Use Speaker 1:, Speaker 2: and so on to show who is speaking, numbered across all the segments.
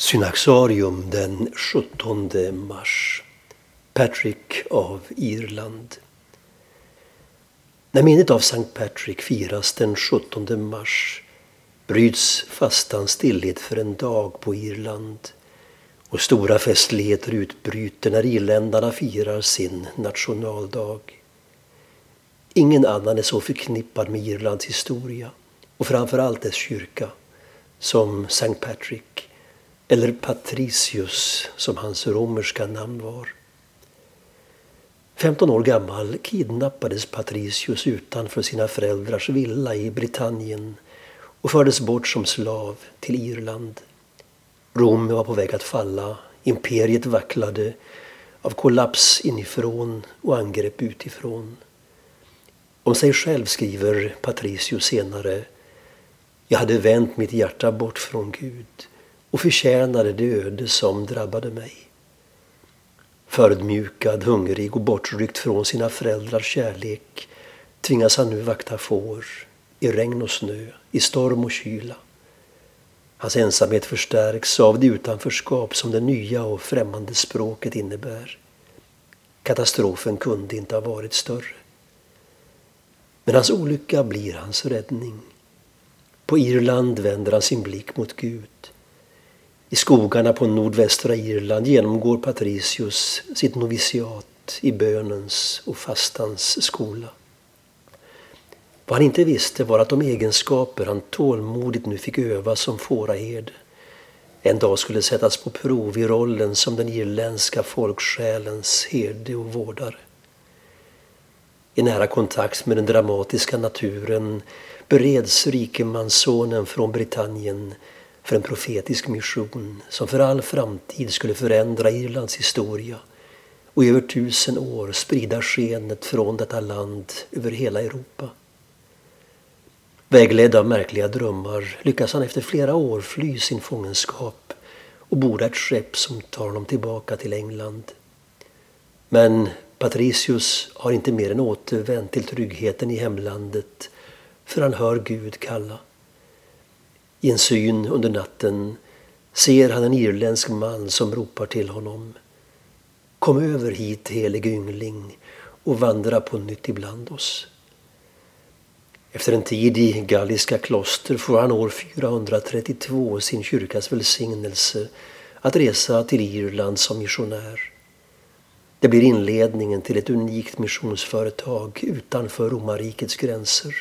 Speaker 1: Synaxarium den 17 mars. Patrick av Irland. När minnet av Sankt Patrick firas den 17 mars bryts fastans stillhet för en dag på Irland och stora festligheter utbryter när irländarna firar sin nationaldag. Ingen annan är så förknippad med Irlands historia och framförallt dess kyrka som Sankt Patrick eller Patricius som hans romerska namn var. 15 år gammal kidnappades Patricius utanför sina föräldrars villa i Britannien och fördes bort som slav till Irland. Rom var på väg att falla, imperiet vacklade av kollaps inifrån och angrepp utifrån. Om sig själv skriver Patricius senare Jag hade vänt mitt hjärta bort från Gud och förtjänade det öde som drabbade mig. Förödmjukad, hungrig och bortryckt från sina föräldrars kärlek tvingas han nu vakta får i regn och snö, i storm och kyla. Hans ensamhet förstärks av det utanförskap som det nya och främmande språket innebär. Katastrofen kunde inte ha varit större. Men hans olycka blir hans räddning. På Irland vänder han sin blick mot Gud. I skogarna på nordvästra Irland genomgår Patricius sitt noviciat i bönens och fastans skola. Vad han inte visste var att de egenskaper han tålmodigt nu fick öva som fåraherde en dag skulle sättas på prov i rollen som den irländska folksjälens herde och vårdare. I nära kontakt med den dramatiska naturen bereds rikemanssonen från Britannien för en profetisk mission som för all framtid skulle förändra Irlands historia och i över tusen år sprida skenet från detta land över hela Europa. Vägledd av märkliga drömmar lyckas han efter flera år fly sin fångenskap och borda ett skepp som tar honom tillbaka till England. Men Patricius har inte mer än återvänt till tryggheten i hemlandet för han hör Gud kalla. I en syn under natten ser han en irländsk man som ropar till honom. Kom över hit, helige yngling, och vandra på nytt ibland oss. Efter en tid i galliska kloster får han år 432 sin kyrkas välsignelse att resa till Irland som missionär. Det blir inledningen till ett unikt missionsföretag utanför romarrikets gränser.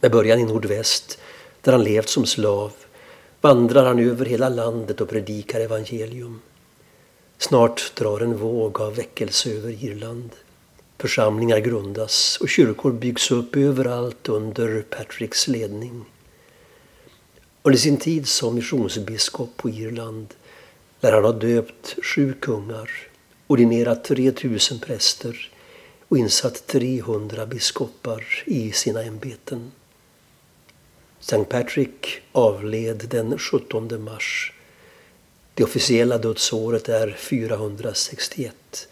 Speaker 1: Med början i nordväst där han levt som slav vandrar han över hela landet och predikar evangelium. Snart drar en våg av väckelse över Irland. Församlingar grundas och kyrkor byggs upp överallt under Patricks ledning. Under sin tid som missionsbiskop på Irland lär han ha döpt sju kungar, ordinerat 3000 präster och insatt 300 biskopar i sina ämbeten. St. Patrick avled den 17 mars. Det officiella dödsåret är 461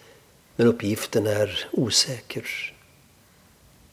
Speaker 1: men uppgiften är osäker.